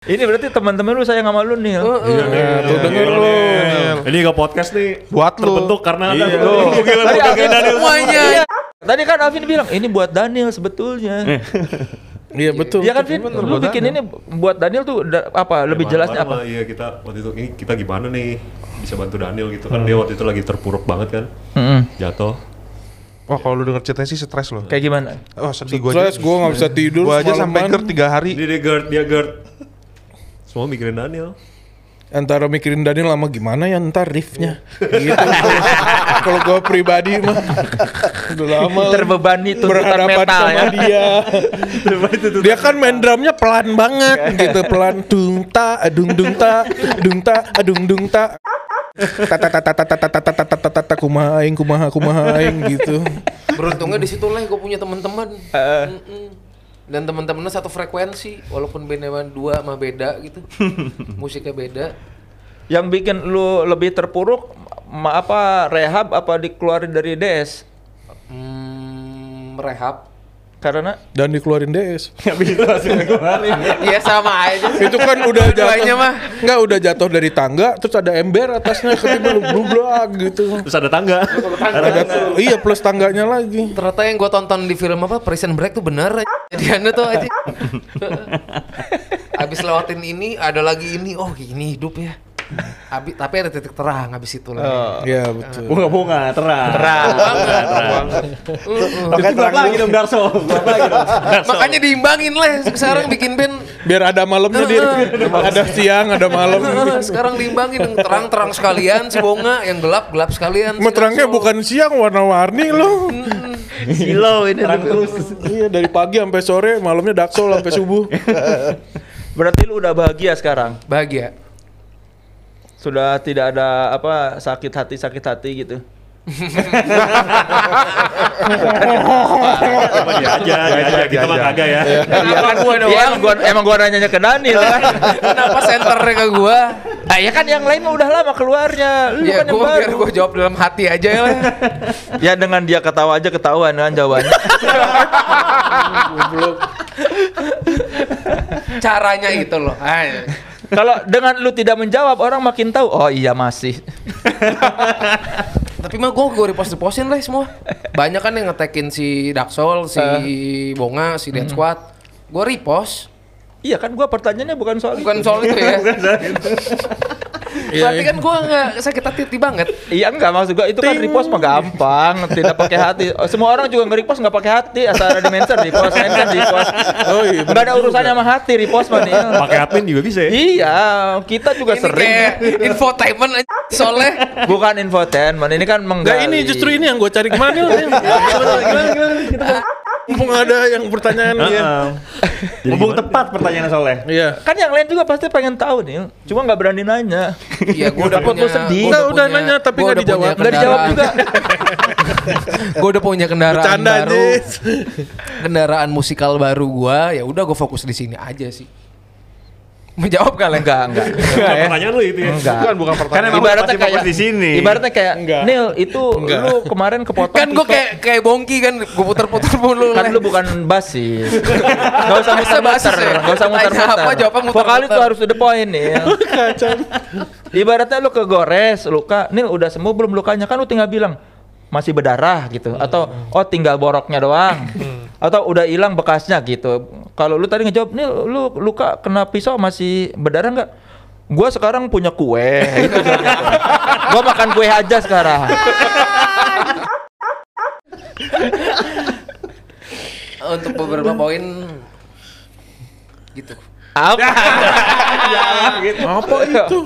Ini berarti teman-teman lu sayang sama lu nih. Iya, tuh denger lu. Ini gak podcast nih Buat lu. terbentuk karena ada Iya. lu. Gila, Tadi Alvin Daniel. semuanya. Tadi kan Alvin bilang ini buat Daniel sebetulnya. Iya betul. Iya kan. Vin, lu bikin ini buat Daniel tuh da- apa lebih Ya, jelasnya apa? Iya kita waktu itu ini kita gimana nih bisa bantu Daniel gitu kan dia waktu itu lagi terpuruk banget kan Mm-mm. jatuh. Wah kalau lu denger ceritanya sih stres loh. Kayak gimana? Oh sedih gue Stres, gue gak bisa tidur Gue aja sampai semalaman. ger tiga hari. Dia dia guard dia guard. Semua mikirin Daniel. Antara mikirin Daniel lama gimana ya ntar riffnya gitu. Kalau gue pribadi mah udah lama Terbebani tuntutan berhadapan metal sama ya. dia. dia kan main drumnya pelan banget gitu, pelan dung ta adung dung ta dung ta adung dung ta tata tata tata tata tata tata tata kumaha aing kumaha kumaha aing gitu. Beruntungnya di situ lah gue punya teman-teman. Mm-mm. Dan teman-temannya satu frekuensi, walaupun bandnya dua mah beda gitu. Musiknya beda. Yang bikin lu lebih terpuruk ma- apa rehab apa dikeluarin dari DS? Hmm, rehab. Karena Dan dikeluarin DS. Iya sama aja. Itu kan udah Dua-duanya jatuh. mah. Enggak udah jatuh dari tangga terus ada ember atasnya ketimbang blublak gitu. Terus ada tangga. Ada iya plus tangganya lagi. Ternyata yang gue tonton di film apa Prison Break tuh bener Jadiannya tuh aja Abis lewatin ini ada lagi ini Oh ini hidup ya Abis, Tapi ada titik terang abis itu lagi Iya betul. Bunga-bunga terang. terang. Itu gelap lagi dong Darso. Gelap lagi dong. Darso. Makanya diimbangin lah sekarang bikin band Biar ada malamnya dia. ada siang, ada malam. Sekarang diimbangin yang terang-terang sekalian si Bonga Yang gelap-gelap sekalian Darso. bukan siang warna-warni loh. Silau ini Terang terus. iya dari pagi sampai sore, malamnya daksol sampai subuh. Berarti lu udah bahagia sekarang. Bahagia Sudah tidak ada apa sakit hati sakit hati gitu. Coba dia aja, dia aja. Kita mah kagak ya. Iya kan gua doang. emang gua emang gua nanya ke Daniel kan. Kenapa senternya ke gua? Ah ya kan yang lain mah udah lama keluarnya. Lu Ya kan yang gua biar gua jawab dalam hati aja ya lah Ya dengan dia ketawa aja ketahuan kan jawabannya. Caranya itu loh Ay. Kalau dengan lu tidak menjawab orang makin tahu. Oh iya masih. Tapi mah gue gue repost repostin lah semua. Banyak kan yang ngetekin si Daxol, si Bonga, si Dead Squad. Gue repost. Iya kan gua pertanyaannya bukan soal Bukan itu. soal itu ya. Berarti kan gue nggak sakit hati banget. Iya enggak maksud gua itu kan repost mah gampang, tidak pakai hati. Semua orang juga nge-repost enggak pakai hati, asal ada dimension repost, mention repost. Oh iya, Enggak ada urusannya sama hati repost mah nih. Pakai admin juga bisa ya. Iya, kita juga Ini sering. kayak infotainment aja soalnya. Bukan infotainment, ini kan menggali. ini justru ini yang gue cari ke mana nih? Mumpung ada yang pertanyaan dia. Mumpung tepat pertanyaan soalnya. Iya. Kan yang lain juga pasti pengen tahu nih, cuma nggak berani nanya. Iya, gue udah punya. sedih. gua Nggak, udah nanya, tapi nggak udah punya dijawab. Nggak dijawab juga. gue udah punya kendaraan Bercanda baru. Jis. Kendaraan musikal baru gua, ya udah gue fokus di sini aja sih. Menjawab kali Enggak, enggak. Bukan pertanyaan lu itu ya. Enggak. Bukan bukan Kan pertanyaan. emang ibaratnya kayak di sini. Ibaratnya kayak Enggak. Nil itu Enggak. lu kemarin kepotong Kan gue kayak kayak bongki kan, gue puter-puter mulu. kan lu bukan basis. Gak usah muter-muter, ya? gak usah muter-muter. apa, jawabnya muter-muter. Vokalis tuh harus to the point nih. Ibaratnya lu kegores, luka, Nil udah sembuh belum lukanya? Kan lu tinggal bilang masih berdarah gitu atau oh tinggal boroknya doang atau udah hilang bekasnya gitu. Kalau lu tadi ngejawab, "Nil, lu luka kena pisau masih berdarah nggak?" Gua sekarang punya kue itu jawabnya. Gua makan kue aja sekarang. Untuk beberapa poin gitu. Apa? Apa itu?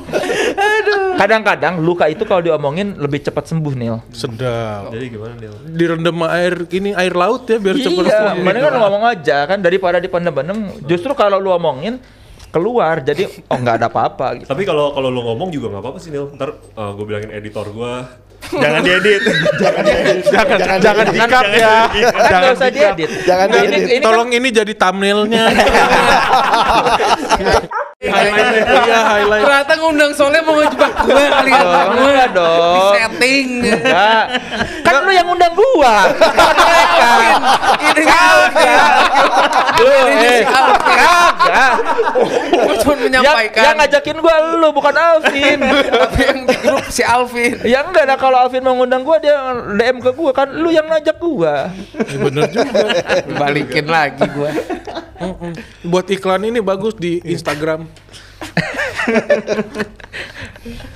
Kadang-kadang luka itu kalau diomongin lebih cepat sembuh, Nil. Sedap. Jadi gimana Nil? Direndam air ini air laut ya biar cepat Iya, sembuh. mendingan lu ngomong aja kan daripada dipendem-pendem. Justru kalau lu omongin keluar jadi oh nggak ada apa-apa gitu. Tapi kalau kalau lu ngomong juga nggak apa-apa sih Nil. Ntar gue bilangin editor gue jangan diedit. Jangan jangan di-cut ya. Kan nggak usah diedit. Jangan Nah, diedit. ini kan Tolong ini jadi thumbnailnya. Iya highlight. Ternyata ngundang soalnya mau ngejebak gue kali ya. Oh, enggak Di dong. setting. Enggak. Kan lu yang undang gua. Ini kagak. Lu Ini eh Gua cuma yang, menyampaikan. yang ngajakin gua lu bukan Alvin. Tapi yang di grup si Alvin. ya enggak nah kalau Alvin mengundang gua dia DM ke gua kan lu yang ngajak gua. Ya bener juga. Balikin lagi gua. Buat iklan ini bagus di Instagram.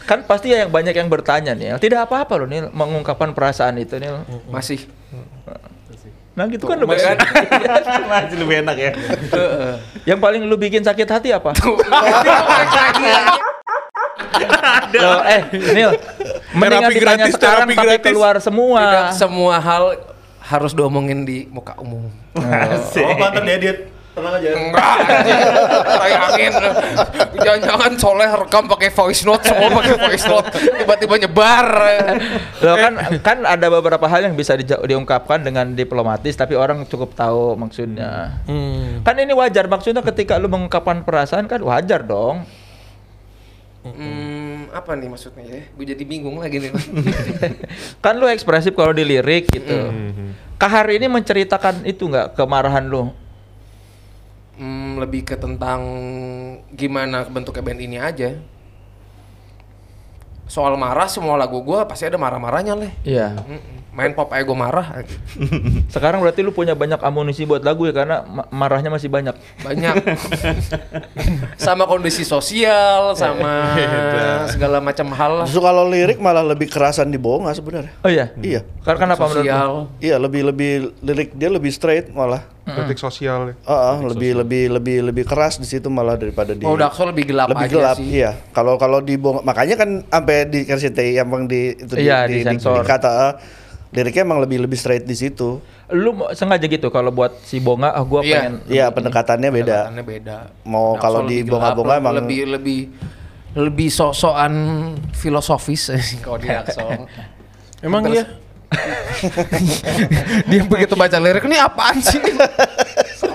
Kan pasti yang banyak yang bertanya nih. Tidak apa-apa loh nih mengungkapkan perasaan itu nih. Masih. Nah gitu kan lebih kan. Masih lebih enak ya. yang paling lu bikin sakit hati apa? Loh, eh, Nil. Mendingan Terapi ditanya gratis, sekarang terapi tapi gratis. keluar semua. Tidak semua hal harus diomongin di muka umum. Oh, mantan diedit. Tenang aja. Enggak. Bayangin. Jangan-jangan Soleh rekam pakai voice note, semua pakai voice note. Tiba-tiba nyebar. Loh kan kan ada beberapa hal yang bisa dija- diungkapkan dengan diplomatis tapi orang cukup tahu maksudnya. Hmm. Kan ini wajar maksudnya ketika lu mengungkapkan perasaan kan wajar dong. Hmm, apa nih maksudnya ya? Gue jadi bingung lagi nih. kan lu ekspresif kalau di lirik gitu. Kahar ini menceritakan itu nggak kemarahan lu? Hmm, lebih ke tentang gimana bentuknya band ini aja. Soal marah semua lagu gua pasti ada marah-marahnya leh. Iya. Mm-mm. Main pop gua marah. Sekarang berarti lu punya banyak amunisi buat lagu ya karena ma- marahnya masih banyak. Banyak. sama kondisi sosial, sama segala macam hal lah. Justru kalau lirik malah lebih kerasan di Bonga sebenarnya. Oh iya. Iya. Karena kenapa menurut. Iya, lebih lebih lirik dia lebih straight malah. Kritik sosial ya. Heeh, lebih lebih lebih lebih keras di situ malah daripada di Oh, Daxo lebih gelap lebih aja gelap. sih. Iya. Kalau kalau di Bonga makanya kan sampai di RCTI emang di itu Iya, di, di, disensor. dikata eh, liriknya emang lebih lebih straight di situ. Lu sengaja gitu kalau buat si Bonga ah gua Iya. pengen Iya, pendekatannya beda. Pendekatannya beda. Mau kalau di bonga-bonga emang- lebih lebih lebih sok-sokan filosofis kalau di. Emang Terus- iya? Dia begitu baca lirik ini apaan sih?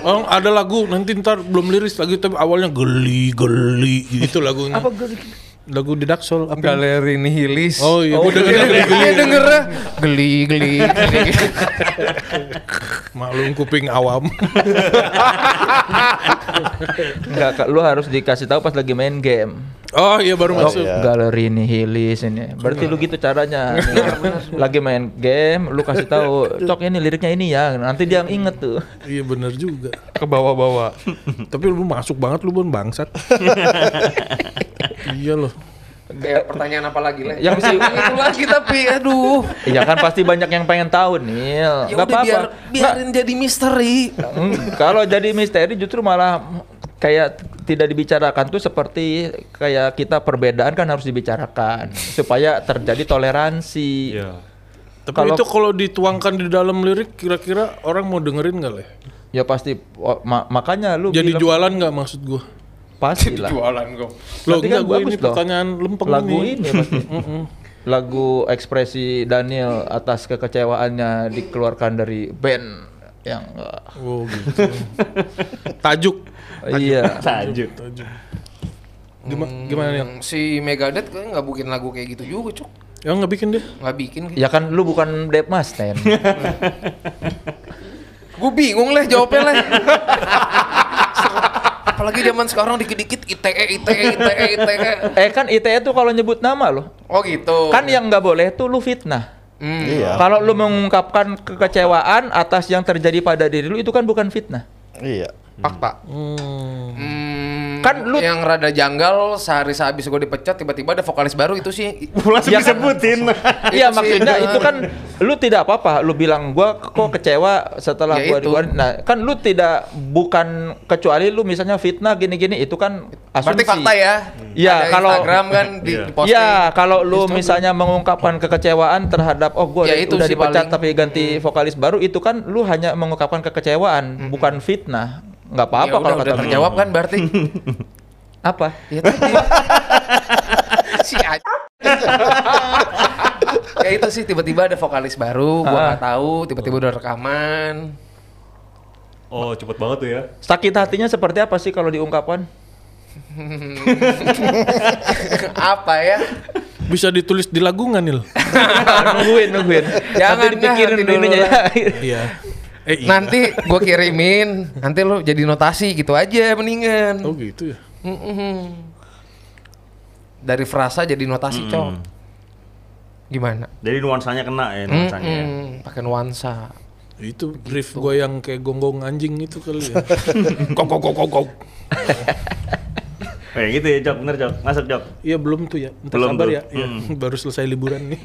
Oh, ada lagu nanti ntar belum liris lagi tapi awalnya geli geli gitu lagunya. apa geli? Lagu di Daxol apa? Galeri nihilis. Oh iya, Oh, denger geli, geli geli. dengernya geli geli geli. Maklum kuping awam. Enggak, Kak, lu harus dikasih tahu pas lagi main game. Oh iya baru Oh, masuk. iya. galeri nihilis ini. Berarti lu gitu caranya. lagi main game, lu kasih tahu, "Cok ini liriknya ini ya." Nanti dia inget tuh. Iya bener juga. Ke bawah-bawah. Tapi lu masuk banget lu bun bangsat. Iya loh. Kayak pertanyaan apa lagi lah? Yang si- itu lagi tapi aduh. Iya kan pasti banyak yang pengen tahu, Nil. Ya Enggak udah apa-apa. biar biarin jadi misteri. Hmm, Kalau jadi misteri justru malah kayak tidak dibicarakan tuh seperti kayak kita perbedaan kan harus dibicarakan supaya terjadi toleransi. Iya. Tapi Kalau- itu kalau dituangkan di dalam lirik kira-kira orang mau dengerin nggak leh? Ya pasti oh, ma- makanya lu Jadi bilang- jualan nggak maksud gua? Pasti lah. Jualan kok. Lo enggak kan gua bagus ini dong. pertanyaan lempeng lagu ini. ini pasti. lagu ekspresi Daniel atas kekecewaannya dikeluarkan dari band yang uh, Oh gitu. Tajuk. iya. Tajuk. Tajuk. Gimana? Hmm, si Megadeth kayaknya nggak bikin lagu kayak gitu juga, Cuk. Ya nggak bikin dia. Nggak bikin. Ya kan lu bukan Dave Mustaine. Gue bingung lah jawabnya lah. Apalagi zaman sekarang dikit-dikit ITE, ITE, ITE, ITE. eh kan ITE tuh kalau nyebut nama loh. Oh gitu. Kan yang nggak boleh tuh lu fitnah. Hmm. Iya. Kalau lu mengungkapkan kekecewaan atas yang terjadi pada diri lu itu kan bukan fitnah. Iya. Fakta. Hmm, Kan lu- yang rada janggal sehari sehabis gue dipecat tiba-tiba ada vokalis baru itu sih Langsung Ya kan- disebutin. Iya Itu sih, maksudnya itu kan lu tidak apa-apa. Lu bilang gua kok kecewa setelah Ya gua itu. dikeluarin. Nah kan lu tidak bukan kecuali lu misalnya fitnah gini-gini itu kan asumsi. berarti fakta ya Iya, Ada kalau- Instagram kan di, Iya. posting Ya kalau lu Instagram. misalnya mengungkapkan kekecewaan terhadap oh gua Ya, udah- itu udah sih dipecat paling. tapi ganti vokalis baru itu kan lu hanya mengungkapkan kekecewaan bukan fitnah. Nggak Ya apa-apa udah, kalau udah kata terjawab kan berarti apa? ya tadi si ya itu sih tiba-tiba ada vokalis baru gua Ah. nggak tahu tiba-tiba udah rekaman Oh, cepet banget tuh ya. Sakit hatinya seperti apa sih kalau diungkapkan? apa ya Bisa ditulis di lagu nggak Nil? nungguin nungguin. Jangan, dipikirin dulu ya. Iya. Eh, iya. Nanti gua kirimin, nanti lo jadi notasi gitu aja mendingan. Oh gitu ya. Mm-mm. Dari frasa jadi notasi, Cok. Gimana? Jadi nuansanya kena ya nuansanya. Mm-mm. Pakai nuansa. Itu riff gue yang kayak gonggong anjing itu kali ya. kok kok kok kok. Kayak gitu ya Jok, bener Jok. Masuk Jok. Iya belum tuh ya. Bentar Belum sabar tuh. ya. Iya, baru selesai liburan nih.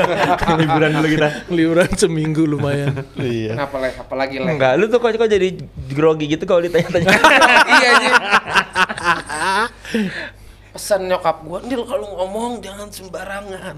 Liburan dulu kita. liburan seminggu lumayan. Iya. Apa lagi? Apa lagi lagi? Enggak, lu tuh kok, kok jadi grogi gitu kalau ditanya-tanya. iya aja. pesan nyokap gua, Nil kalau ngomong jangan sembarangan.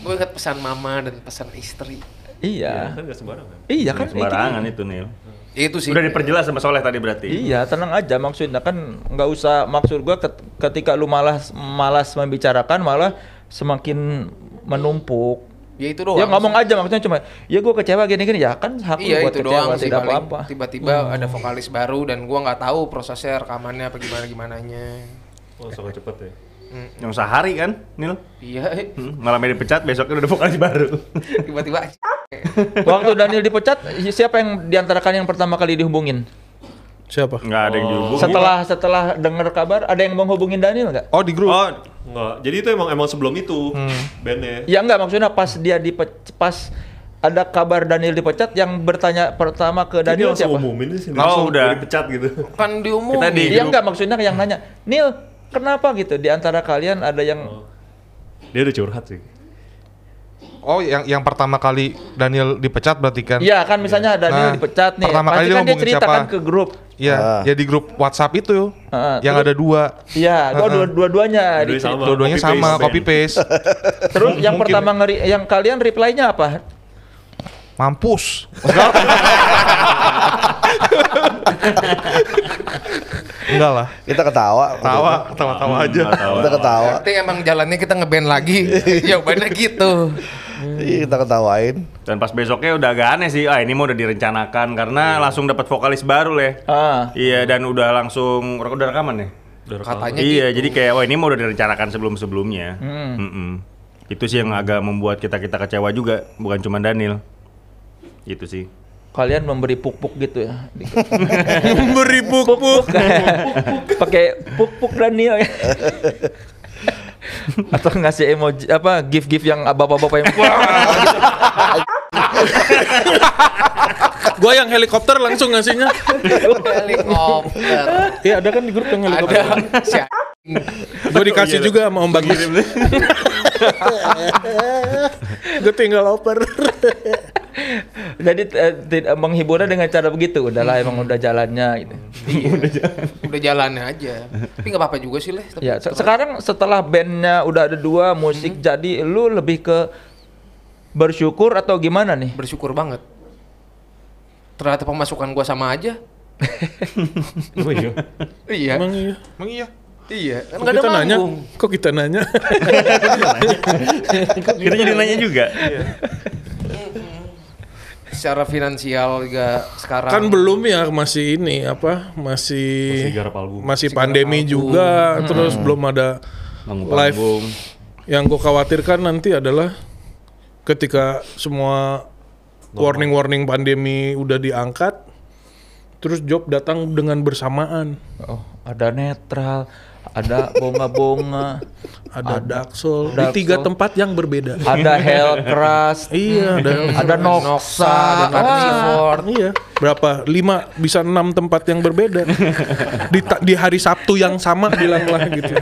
Gue ingat pesan mama dan pesan istri. iya. Kan gak sembarangan. Iya kan Sembarangan itu Nil. Itu sih. Udah diperjelas sama Soleh tadi berarti. Iya, tenang aja maksudnya kan nggak usah maksud gua ket- ketika lu malas malas membicarakan malah semakin menumpuk. Ya itu doang. Ya ngomong aja maksudnya cuma ya gua kecewa gini-gini ya kan hak Iya buat itu kecewa doang sih tidak apa-apa. Tiba-tiba ada vokalis baru dan gua nggak tahu prosesnya rekamannya apa gimana gimananya. Oh, sangat cepet ya. Yang sehari kan, Nil? Iya, Hmm, malamnya dipecat, besoknya udah ada vokalis baru. tiba-tiba Waktu Daniel dipecat siapa yang di antara kalian yang pertama kali dihubungin? Siapa? Nggak ada yang dihubungi. Setelah setelah dengar kabar ada yang mau hubungin Daniel nggak? Oh di grup. Oh, Enggak. Jadi itu emang emang sebelum itu bandnya. Ya enggak maksudnya pas dia dipecat pas ada kabar Daniel dipecat yang bertanya pertama ke Jadi Daniel langsung siapa? umumin sih. Oh, Langsung udah. dipecat gitu. kan diumumin. Kita di- Iya enggak maksudnya yang nanya, Nil kenapa gitu di antara kalian ada yang Dia udah curhat sih. Oh yang yang pertama kali Daniel dipecat berarti kan? Iya kan misalnya Daniel Nah, dipecat nih, pertama pasti kali dia kan dia ceritakan siapa? ke grup. Iya, Ah. ya di grup WhatsApp itu Ah, yang terus- ada dua. Iya, oh, dua, dua-duanya. Dua-duanya di- sama. Dua-duanya copy sama, paste, copy paste. Terus yang Mungkin. pertama ngeri, yang kalian reply-nya apa? Mampus. Enggak lah. Kita ketawa. Tawa, tawa-tawa aja. Kita ketawa. Berarti emang jalannya kita ngeband lagi. Jawabannya gitu. Iya, kita ketawain. dan pas besoknya udah agak aneh sih. Ah, ini mau udah direncanakan karena langsung dapat vokalis baru leh. Ah, Iya, dan udah langsung udah rekaman ya? Katanya iya, gitu. jadi kayak wah ini mau udah direncanakan sebelum-sebelumnya. Hmm. Mm-mm. Itu sih yang agak membuat kita-kita kecewa juga, bukan cuma Daniel. Itu sih. Kalian memberi puk-puk gitu ya. Beri puk-puk. Pakai puk-puk Daniel ya. Atau ngasih emoji apa gif-gif yang bapak-bapak yang Gua yang helikopter langsung ngasihnya. helikopter. Iya ada kan di grup yang helikopter. Ada Gue dikasih juga sama Om Bagus. Gue tinggal oper. Jadi eh, tidak menghiburnya dengan cara begitu. Udahlah emang udah jalannya gitu. udah jalannya aja. Tapi nggak apa-apa juga sih leh. Tapi Ya, se- sekarang setelah bandnya udah ada dua musik jadi lu lebih ke bersyukur atau gimana nih? bersyukur banget. Ternyata pemasukan gua sama aja. Oh iya. Iya. Emang iya. Emang iya. Iya. Kan Kok nggak ada kita nanya? Kok kita nanya? Kita jadi nanya juga. Secara finansial juga sekarang. kan belum ya masih ini apa? Masih Masih garap album. masih pandemi juga, terus belum ada live. Panggung. Yang gue khawatirkan nanti adalah ketika semua warning-warning pandemi udah diangkat, terus job datang dengan bersamaan. Oh, ada netral, ada bonga-bonga, Ada Daxol di tiga tempat yang berbeda. ada Hellcrust, iya, ada ada Noxa, Noxa, ada Ah, Carnivore. Iya, berapa? Lima bisa enam tempat yang berbeda. di, di hari Sabtu yang sama bilanglah gitu.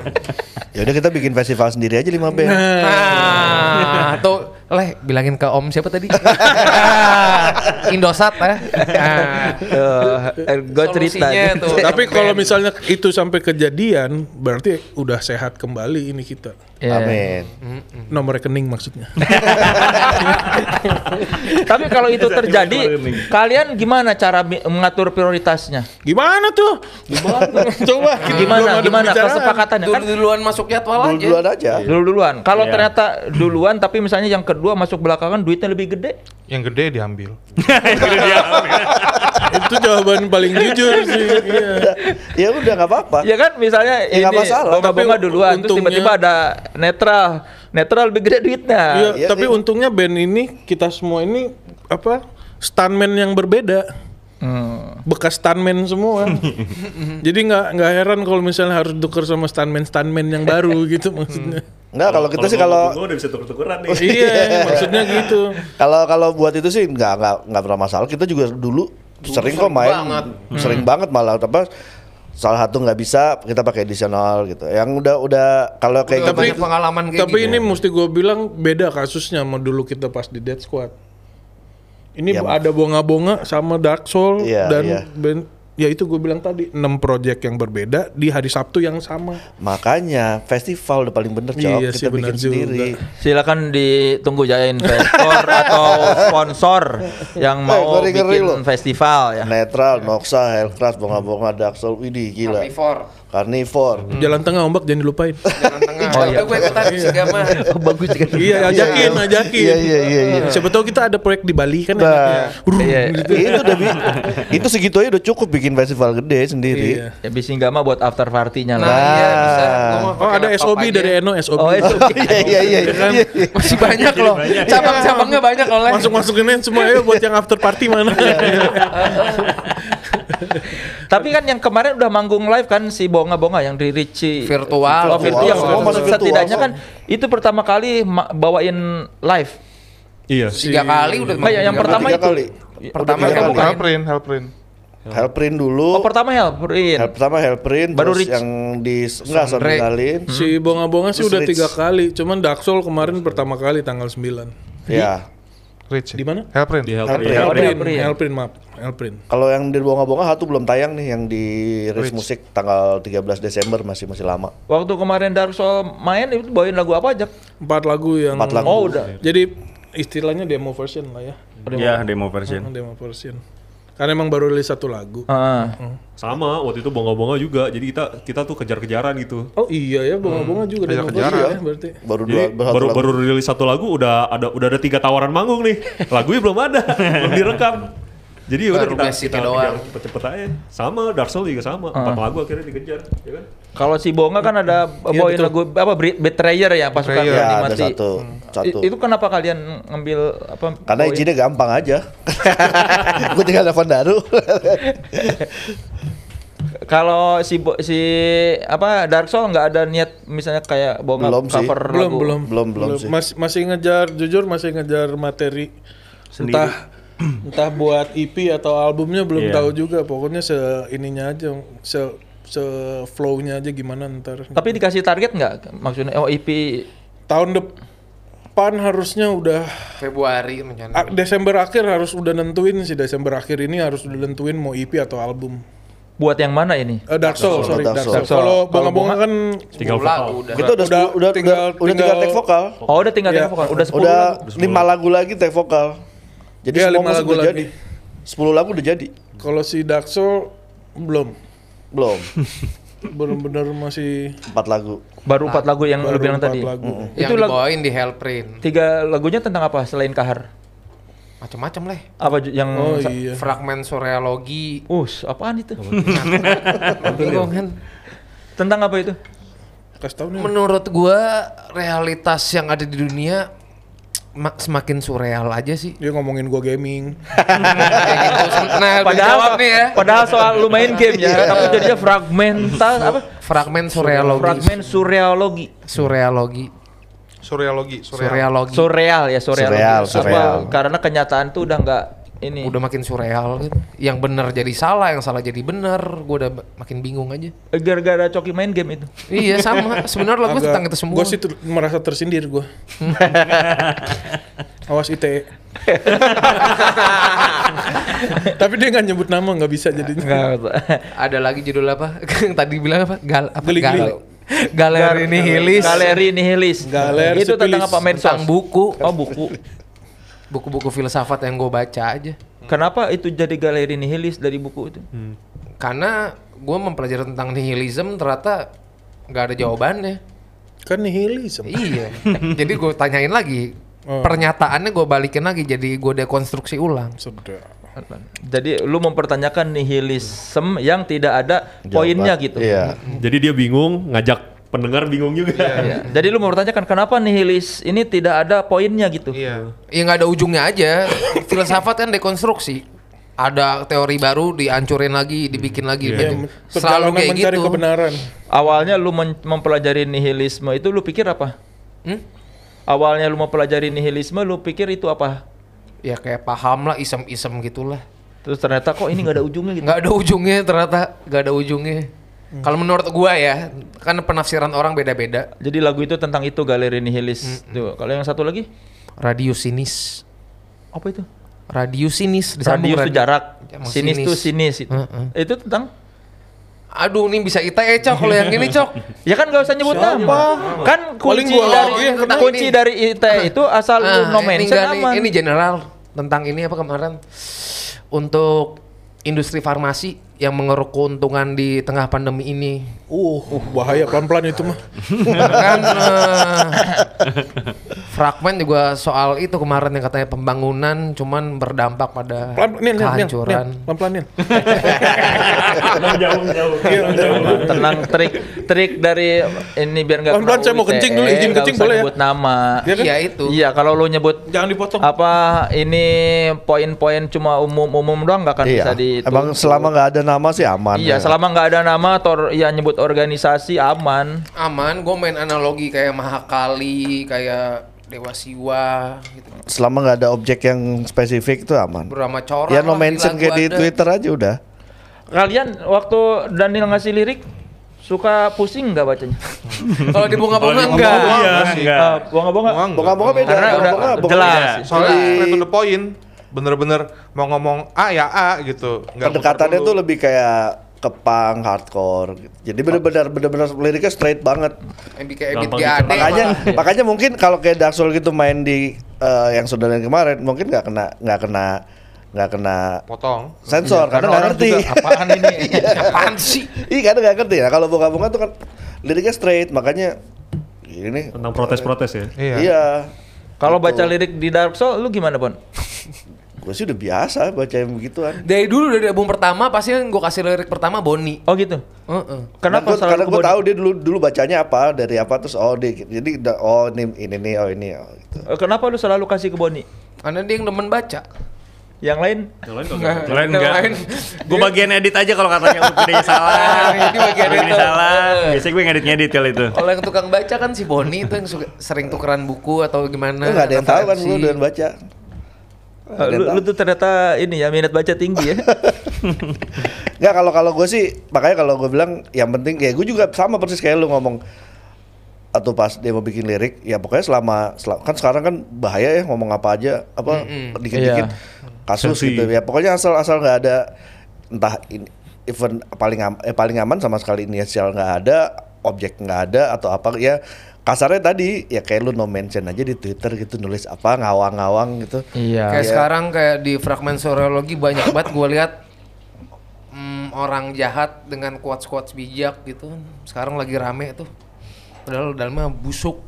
Ya udah kita bikin festival sendiri aja lima band. Nah, tuh leh bilangin ke Om siapa tadi? Indosat ya. Nah, gue cerita. Tuh. Tapi kalau misalnya itu sampai kejadian, berarti udah sehat kembali ini kita. Iya. Amin. Nomor rekening maksudnya. Tapi kalau itu terjadi, kalian gimana cara mengatur prioritasnya? Gimana tuh? Gimana? Coba. Gimana? Gimana kesepakatannya? dulu Kan duluan masuk jadwal aja. Dulu-duluan aja. dulu duluan. Kalau Iya. ternyata duluan, tapi misalnya yang kedua masuk belakangan, duitnya lebih gede. Yang gede diambil. Itu jawaban paling jujur sih. Iya. Ya udah nggak apa-apa. Ya kan, misalnya Ya, ini masalah. bonga-bonga Tapi duluan, terus untungnya- tiba-tiba ada netral, netral lebih gede duitnya. Iya, iya, tapi iya. untungnya band ini kita semua ini apa stuntman yang berbeda. Hmm. Bekas stuntman semua. Jadi nggak nggak heran kalau misalnya harus tuker sama stuntman stuntman yang baru gitu maksudnya. Enggak, kalau kita sih kalau gue udah bisa tuker-tukeran nih. iya, maksudnya gitu. kalau kalau buat itu sih nggak nggak nggak pernah masalah. Kita juga dulu sering kok main, banget. sering banget malah apa salah satu nggak bisa kita pakai additional gitu. Yang udah udah kalau kayak Udah gitu banyak pengalaman kayak Tapi gitu. ini mesti gue bilang beda kasusnya sama dulu kita pas di Dead Squad. Ini Iya, ada bonga-bonga sama Dark Soul Iya, dan iya. band ya itu gue bilang tadi 6 project yang berbeda di hari Sabtu yang sama. makanya festival udah paling bener cok Iya sih, kita bener bikin sendiri. Silakan ditunggu Jaya investor atau sponsor yang mau ngeri-ngeri bikin loh. festival ya. Netral, Noxa, Hellcraft, Bonga-Bonga, Daxel, widih gila. Carnivore. Carnivore. Jalan tengah ombak jangan dilupain. Jalan tengah. Oh, iya. gue ikutan Gama. Oh, bagus juga. iya, ajakin, ajakin. Iya iya iya iya. Siapa tahu kita ada proyek di Bali kan Nah, Iya. gitu. itu udah itu segitu aja udah cukup bikin festival gede sendiri. Iya. Ya bisinga mah buat after party-nya Nah, lah. iya bisa. Oh ada SOB aja. dari Eno SOB. Oh, itu. Iya iya iya. Kan? iya. Masih banyak loh. Cabang-cabangnya banyak loh. Le. Masuk masukin semua ayo buat yang after party mana. Tapi kan yang kemarin udah manggung live kan si Bonga-Bonga yang di Ricci Virtual. Oh, virtual. Masuk virtual. Setidaknya kan itu pertama kali bawain live. Iya. Tiga kali udah. Oh, ya, yang pertama. Tiga kali. Pertama kan kali. bukan. Hellprint, Hellprint. Hellprint dulu. Oh, pertama Hellprint. Hell, pertama Hellprint Baru terus Rich. yang di enggak Sondre. Sondrenalin. si bonga-bonga sih udah Rich. tiga kali, cuman Dark Soul kemarin pertama kali tanggal 9 Ya. Rich. Di mana? Hellprint. Di Hellprint. Hellprint. Hellprint. Elprin, Elprin maaf, Elprin. Kalau yang di Bonga-Bonga satu belum tayang nih yang di Rich Musik tanggal 13 Desember masih masih lama. Waktu kemarin Dark Soul main itu bawain lagu apa aja? Empat lagu yang Empat lagu. Oh, udah. Jadi istilahnya demo version lah ya. Iya, demo version. Demo version. Karena emang baru rilis satu lagu. Ah. Sama waktu itu bonga-bonga juga. Jadi kita kita tuh kejar-kejaran gitu. Oh iya ya, bunga-bunga juga demo version Kejar-kejaran. ya berarti. Baru Jadi dua baru lagu. baru rilis satu lagu udah ada udah ada tiga tawaran manggung nih. Lagunya belum ada, belum direkam. Jadi ya udah kita kita doang. cepet-cepet aja. Sama Dark Soul juga sama. Empat lagu akhirnya dikejar, ya kan? Kalau si Bonga kan ada bawain betul. lagu apa Betrayer ya pasukan Ya, ada animasi. satu. Satu. I- itu kenapa kalian ngambil apa? Karena izinnya gampang aja. Gue tinggal telepon Daru. Kalau si Bo- si apa Dark Soul nggak ada niat misalnya kayak Bonga Belum sih. cover Belum, lagu. belum. Belum, belum sih. Masih masih ngejar jujur masih ngejar materi Sendiri. entah entah buat EP atau albumnya belum Iya. tahu juga. Pokoknya se ininya aja se se flow-nya aja gimana ntar. Tapi dikasih target nggak? Maksudnya oh EP tahun depan harusnya udah Februari rencana. Desember akhir harus udah nentuin sih Desember akhir ini harus udah nentuin mau EP atau album. buat yang mana ini? Eh, Dark Soul, sorry Dark Dark Soul. Soul. Kalau Kalau bunga-bunga kan Tinggal vokal. lagu udah. Kita udah Udah udah udah, tinggal- udah, udah tinggal tinggal- take vokal. Oh udah tinggal Iya. take vokal, udah 10 Udah lagu. lima lagu lagi take vokal. Jadi Iya, semua lagu udah lagi. jadi. 10 lagu udah jadi. kalau si Soul belum. Belum. Bener-bener masih Empat lagu. Baru empat lagu yang lu bilang tadi. lagu. Yang Itu dibawain di Hellprint. tiga lagunya tentang apa selain kahar? Macem-macem lah. Apa yang Oh iya. Fragmen Soreologi. Us, apaan itu? Bingung kan? Tentang apa itu? Kasih tahu nih. Menurut gua realitas yang ada di dunia semakin surreal aja sih. Dia ngomongin gua gaming. Gitu. Nah, Padahal nih ya. Padahal soal lu main game ya, tapi jadinya fragmental apa? Fragmen Soreologi. Fragmen surreologi. Surreologi. Surrealogi, surreal. Surreologi. Surreal ya, surreal. Surreal, Apa, surreal. Karena kenyataan tuh udah nggak ini. Udah makin surreal gitu. Yang benar jadi salah, yang salah jadi benar. Gua udah makin bingung aja. gara-gara Coki main game itu. iya sama. Sebenarnya lagu tentang itu semua. Gue sih ter- merasa tersindir gue. Awas ITE. Tapi dia nggak nyebut nama nggak bisa. Nggak. Ada lagi judul apa? Yang tadi bilang apa? Gal apa? Gal- Galeri Nihilis. Galeri nihilis. Galeri itu tentang apa? Tentang buku. Oh buku. Buku-buku filsafat yang gue baca aja. Kenapa itu jadi galeri nihilis dari buku itu? Karena gue mempelajari tentang nihilism ternyata nggak ada jawabannya. Kan nihilism. iya. Jadi gue tanyain lagi. Oh. Pernyataannya gue balikin lagi jadi gue dekonstruksi ulang. Sudah. Jadi lu mempertanyakan nihilisme yang tidak ada poinnya gitu. Iya. Jadi dia bingung ngajak pendengar bingung juga. Iya. Jadi lu mau bertanya kan kenapa nihilis ini tidak ada poinnya gitu? Iya. Ya nggak ada ujungnya aja. Filsafat kan dekonstruksi. Ada teori baru dihancurin lagi, dibikin lagi. Ya, Jadi Selalu perjalanan kayak mencari gitu. kebenaran. Awalnya lu mempelajari nihilisme itu lu pikir apa? Hmm? Awalnya lu mempelajari nihilisme lu pikir itu apa? Ya kayak paham lah, isem-isem gitulah. Terus ternyata kok ini nggak ada ujungnya gitu. Nggak ada ujungnya ternyata, nggak ada ujungnya. Kalau menurut gua ya, kan penafsiran orang beda-beda. Jadi lagu itu tentang itu galeri nihilis. Tuh, kalau yang satu lagi Radius sinis. apa itu? Radius sinis disambung Radius itu radi- jarak, Sama sinis itu sinis itu. Heeh. Itu tentang Aduh, ini bisa ita ya, Cok. Kalau yang ini, Cok. Ya kan gak usah nyebut nama. Kan kunci gua dari kena. kunci Ini. dari ITE itu asal Ah, no ini mention aman. ini general tentang ini apa kemarin untuk industri farmasi yang mengeruk keuntungan di tengah pandemi ini. Uh, uh, bahaya pelan-pelan itu mah. kan eh, fragmen juga soal itu kemarin yang katanya pembangunan cuman berdampak pada Pelan, Nil, Nil, Nil, kehancuran. Pelan-pelan jauh jauh. Iya, jauh. Tenang trik trik dari ini biar nggak Pelan-pelan, saya mau kencing dulu, izin nggak kencing boleh ya? nyebut nama. Iya kan? Iya itu. Iya, kalau lu nyebut Jangan dipotong. apa ini poin-poin cuma umum-umum doang nggak akan Iya. bisa di Emang selama nggak ada nama sih aman. Iya, ya. selama nggak ada nama atau ya nyebut organisasi aman. Aman, gue main analogi kayak Mahakali, kayak Dewa Siwa gitu. Selama nggak ada objek yang spesifik itu aman. Berama corang Ya no mention kayak di ada. Twitter aja udah. Kalian waktu Daniel ngasih lirik suka pusing nggak bacanya? Kalau di bunga-bunga Kalau di enggak. bunga-bunga, Iya, Ah, enggak. Bunga-bunga. Bunga enggak. Bunga-bunga beda. Karena udah bunga- jelas. Soalnya to the point, bener-bener mau ngomong A ya A gitu. Nggak pendekatannya tuh lebih kayak kepang hardcore gitu. jadi benar-benar benar-benar liriknya straight banget GAD. makanya makanya mungkin kalau kayak Dark Soul gitu main di eh, yang saudara yang kemarin mungkin nggak kena nggak kena nggak kena potong. sensor karena nggak orang ngerti juga, apaan ini? Apaan sih? iya karena nggak ngerti nah kalau bunga-bunga tuh kan liriknya straight makanya ini Tentang protes-protes ya. Iya. iya Kalau Gitu. baca lirik di Dark Soul lu gimana, Bon? Gue sih udah biasa baca yang begituan Dari dulu dari album pertama pasti yang gue kasih lirik pertama Boni. Oh gitu. Heeh. Kenapa gua- selalu karena gue tahu dia dulu dulu bacanya apa dari apa terus oh dia jadi oh ini ini nih oh ini oh, gitu. Eh, Kenapa lu selalu kasih ke Boni? Karena dia yang demen baca. Yang lain? Yang lain. Enggak. Yang lain Yang enggak. lain. Gue bagian edit aja kalau katanya opininya salah. Ini bagian edit. salah. Biasanya gue ngedit-ngedit kali itu. Kalau yang tukang baca kan si Boni itu yang suka, sering tukeran buku atau gimana. Lu nggak ada yang tahu kan lu dengan baca Lu, lu tuh ternyata ini ya minat baca tinggi ya. Nggak kalau kalau gue sih makanya kalau gue bilang yang penting ya gue juga sama persis kayak lu ngomong atau pas dia mau bikin lirik ya pokoknya selama, sel- kan sekarang kan bahaya ya ngomong apa aja apa dikit-dikit Iya. kasus Sensi. gitu ya pokoknya asal asal nggak ada entah ini event paling am, eh, paling aman sama sekali inisial nggak ada objek nggak ada atau apa ya kasarnya tadi ya kayak lu no mention aja di Twitter gitu nulis apa ngawang-ngawang gitu iya. Kayak Iya. sekarang kayak di fragmen soriologi banyak banget gue lihat mm, orang jahat dengan quotes-quotes bijak gitu. Sekarang lagi rame tuh. Padahal dalamnya busuk.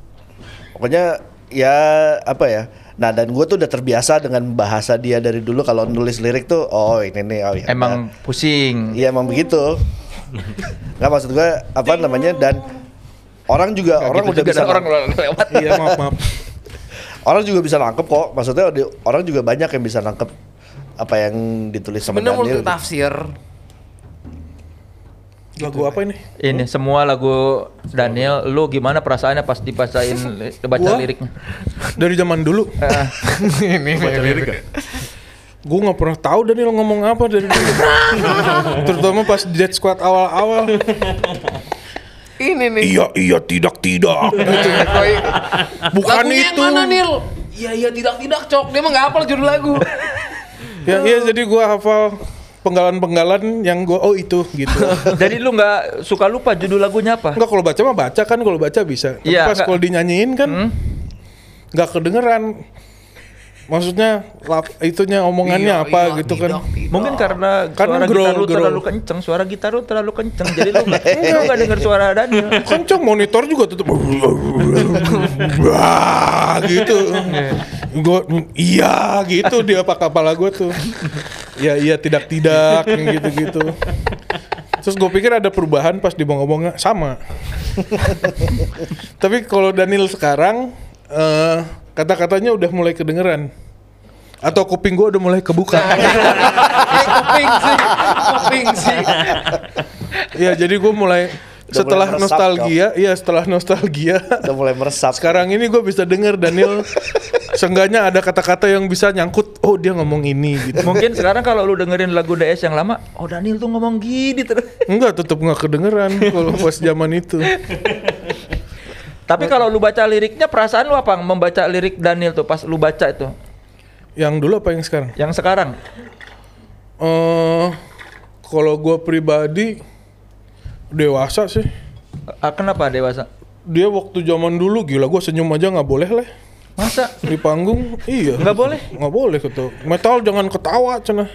Pokoknya ya apa ya. Nah dan gue tuh udah terbiasa dengan bahasa dia dari dulu kalau nulis lirik tuh oh ini nih oh ya. Emang pusing. Iya emang begitu. Nggak maksud gue apa namanya dan orang juga orang Gitu udah juga bisa orang lewat. Iya maaf maaf. orang juga bisa nangkep kok. Maksudnya orang juga banyak yang bisa nangkep apa yang ditulis sama Sebenarnya multi Daniel. tafsir. Lagu apa ini? Ini semua lagu Daniel, lu gimana perasaannya pas dibacain baca Gua? liriknya? Dari zaman dulu. ini Baca lirik ya? Gue nggak pernah tahu Daniel ngomong apa dari dulu. Terutama pas Dead Squad awal-awal. Ini nih. Iya iya tidak tidak. Gitu. Bukan Lagunya yang itu. mana Nil? Iya iya tidak tidak cok. Dia mah nggak hafal judul lagu. Ya iya jadi gue hafal penggalan-penggalan yang gue oh itu gitu. Jadi lu nggak suka lupa judul lagunya apa? Enggak kalau baca mah baca kan kalau baca bisa. Tapi Iya, pas kalau dinyanyiin kan Hmm? nggak kedengeran. Maksudnya lap, itunya omongannya Iya, apa iya, gitu kan. tidak, tidak. Mungkin karena Kan suara growl, gitar lu growl. terlalu kenceng, suara gitar lu terlalu kenceng, jadi lu nggak lu nggak denger suara Daniel. Kenceng monitor juga tutup. Wah, gitu. Gue iya gitu dia apa kepala gue tuh. Iya iya tidak tidak gitu gitu. Terus gue pikir ada perubahan pas di ngomongnya sama. Tapi kalau Daniel sekarang eh, kata-katanya udah mulai kedengeran. Atau kuping gue udah mulai kebuka. kuping sih, kuping sih. Iya, jadi gue mulai Udah setelah mulai meresap, nostalgia, iya setelah nostalgia. Udah mulai meresap. Sekarang ini gue bisa denger Daniel Seenggaknya ada kata-kata yang bisa nyangkut Oh dia ngomong ini gitu Mungkin sekarang kalau lu dengerin lagu DS yang lama, oh Daniel tuh ngomong gini terus. Enggak tetep nggak kedengeran Kalau pas zaman itu Tapi kalau lu baca liriknya perasaan lu apa membaca lirik Daniel tuh pas lu baca itu? Yang dulu apa yang sekarang? Yang sekarang? eh Kalau gue pribadi Dewasa sih Ah, Kenapa dewasa? Dia waktu zaman dulu gila gue senyum aja nggak boleh lah Masa Di panggung iya nggak boleh? Nggak boleh gitu Metal jangan ketawa cenah